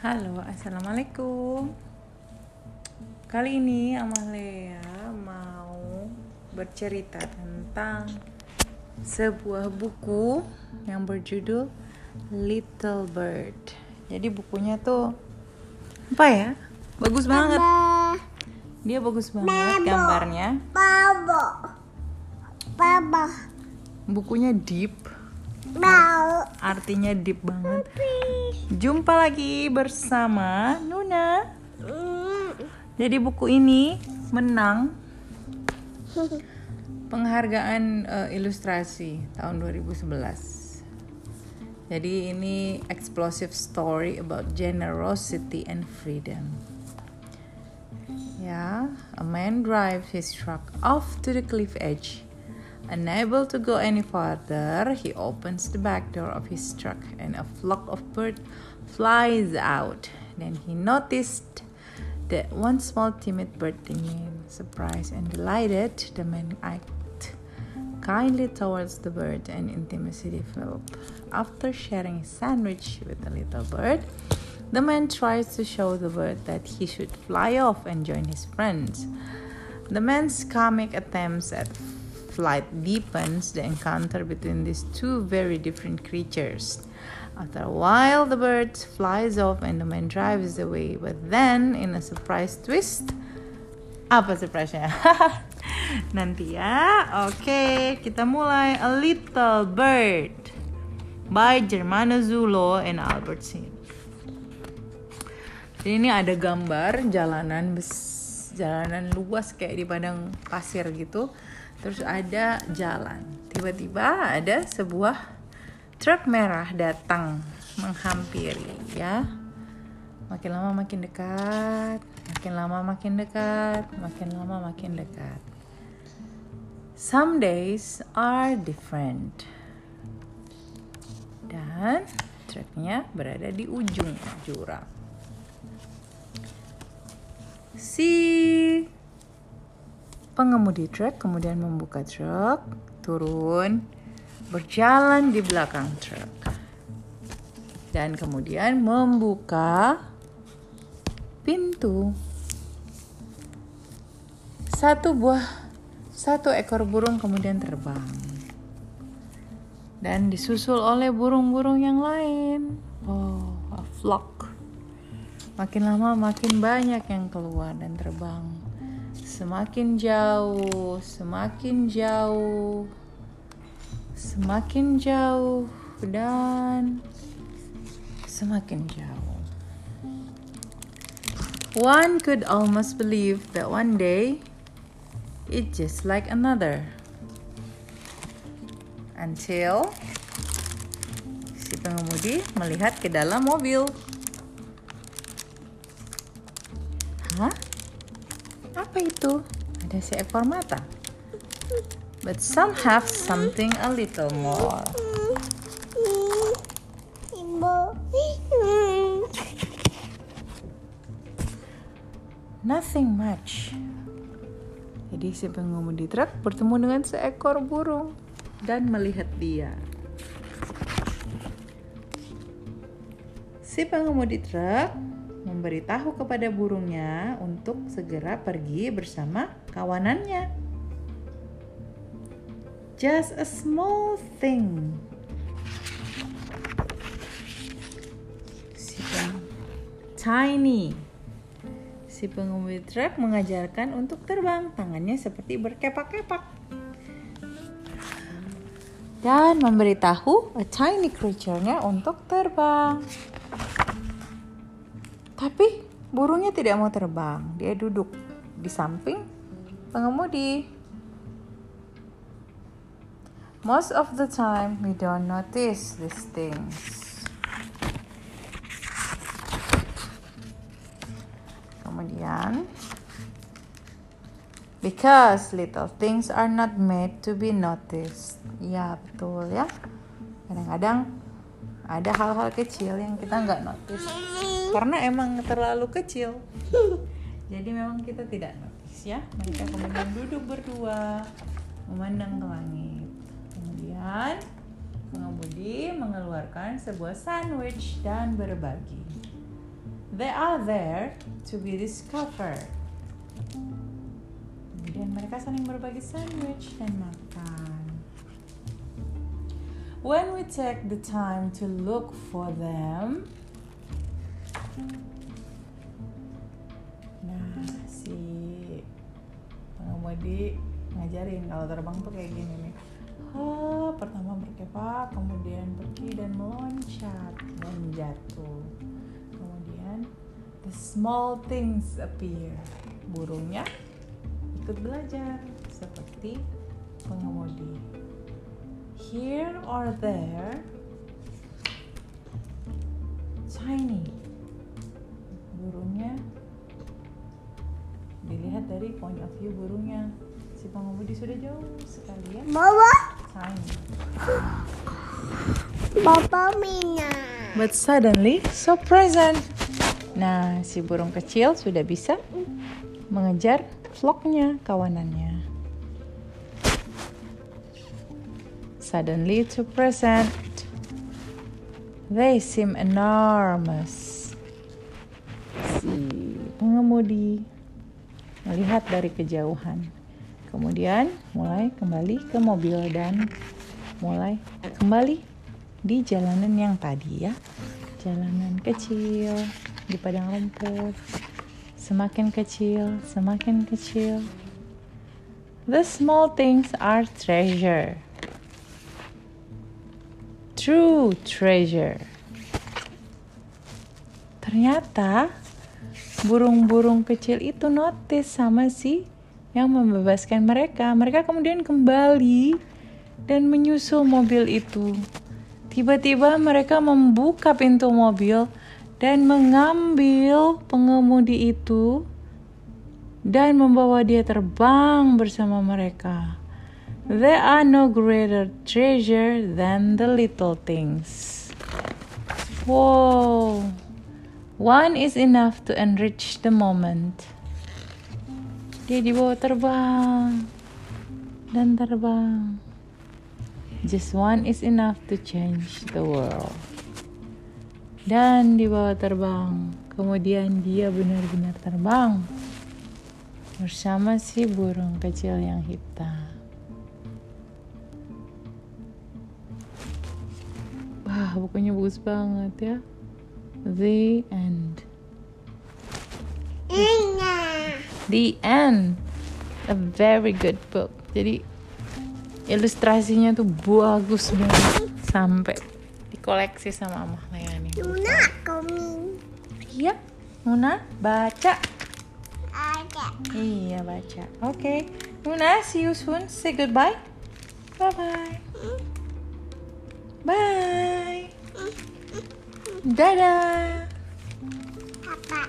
Halo, assalamualaikum. Kali ini Amalia mau bercerita tentang sebuah buku yang berjudul Little Bird. Jadi bukunya tuh apa ya? Bagus banget. Dia bagus banget gambarnya. Babo. Babo. Bukunya deep, Bau. Artinya deep banget. Jumpa lagi bersama Nuna. Jadi buku ini menang penghargaan eh, ilustrasi tahun 2011. Jadi ini explosive story about generosity and freedom. Ya, a man drives his truck off to the cliff edge. Unable to go any farther, he opens the back door of his truck and a flock of birds flies out. Then he noticed that one small timid bird remained. Surprised and delighted, the man acted kindly towards the bird and intimacy developed. After sharing his sandwich with the little bird, the man tries to show the bird that he should fly off and join his friends. The man's comic attempts at flight deepens the encounter between these two very different creatures. After a while, the bird flies off and the man drives away. But then, in a surprise twist, apa surprise-nya? Nanti ya. Oke, kita mulai. A Little Bird by Germano Zulo and Albert Sin. Jadi ini ada gambar jalanan bes jalanan luas kayak di padang pasir gitu. Terus ada jalan. Tiba-tiba ada sebuah truk merah datang menghampiri ya. Makin lama makin dekat, makin lama makin dekat, makin lama makin dekat. Some days are different. Dan truknya berada di ujung jurang. Si pengemudi truk kemudian membuka truk, turun, berjalan di belakang truk. Dan kemudian membuka pintu. Satu buah satu ekor burung kemudian terbang. Dan disusul oleh burung-burung yang lain. Oh, a flock. Makin lama makin banyak yang keluar dan terbang. Semakin jauh, semakin jauh, semakin jauh, dan semakin jauh. One could almost believe that one day it's just like another. Until si pengemudi melihat ke dalam mobil. Hah? Apa itu? Ada seekor mata. But some have something a little more. Nothing much. Jadi si pengemudi truk bertemu dengan seekor burung dan melihat dia. Si pengemudi truk memberitahu kepada burungnya untuk segera pergi bersama kawanannya. Just a small thing. Si peng- tiny. Si pengemudi truk mengajarkan untuk terbang, tangannya seperti berkepak-kepak. Dan memberitahu a tiny creature-nya untuk terbang. Tapi burungnya tidak mau terbang. Dia duduk di samping pengemudi. Most of the time we don't notice these things. Kemudian Because little things are not made to be noticed. Ya betul ya. Kadang-kadang ada hal-hal kecil yang kita nggak notice karena emang terlalu kecil. Jadi memang kita tidak notice ya. Mereka kemudian duduk berdua memandang ke langit. Kemudian pengemudi mengeluarkan sebuah sandwich dan berbagi. They are there to be discovered. Kemudian mereka saling berbagi sandwich dan makan. When we take the time to look for them, nah si pengemudi ngajarin kalau terbang tuh kayak gini nih. Ha, pertama berkepak, kemudian pergi dan meloncat dan jatuh. Kemudian the small things appear. Burungnya ikut belajar seperti pengemudi. Here or there, tiny. Dari point of view burungnya. Si pengemudi sudah jauh sekali ya. Baba. Tiny. Baba Mina. But suddenly so present. Nah, si burung kecil sudah bisa mengejar vlognya kawanannya. Suddenly to present. They seem enormous. Si pengemudi melihat dari kejauhan. Kemudian mulai kembali ke mobil dan mulai kembali di jalanan yang tadi ya. Jalanan kecil di padang rumput. Semakin kecil, semakin kecil. The small things are treasure. True treasure. Ternyata burung-burung kecil itu notice sama si yang membebaskan mereka. Mereka kemudian kembali dan menyusul mobil itu. Tiba-tiba mereka membuka pintu mobil dan mengambil pengemudi itu dan membawa dia terbang bersama mereka. There are no greater treasure than the little things. Wow, one is enough to enrich the moment. Dia dibawa terbang dan terbang. Just one is enough to change the world. Dan dibawa terbang. Kemudian dia benar-benar terbang bersama si burung kecil yang hitam. Wah, bukunya bagus banget ya. The end. The end. A very good book. Jadi ilustrasinya tuh bagus banget sampai dikoleksi sama Mama Leani. Luna coming. Iya, Nuna baca. Ada. Iya baca. Oke, Nuna see you soon. Say goodbye. Bye bye. Bye. Dadah. Papa.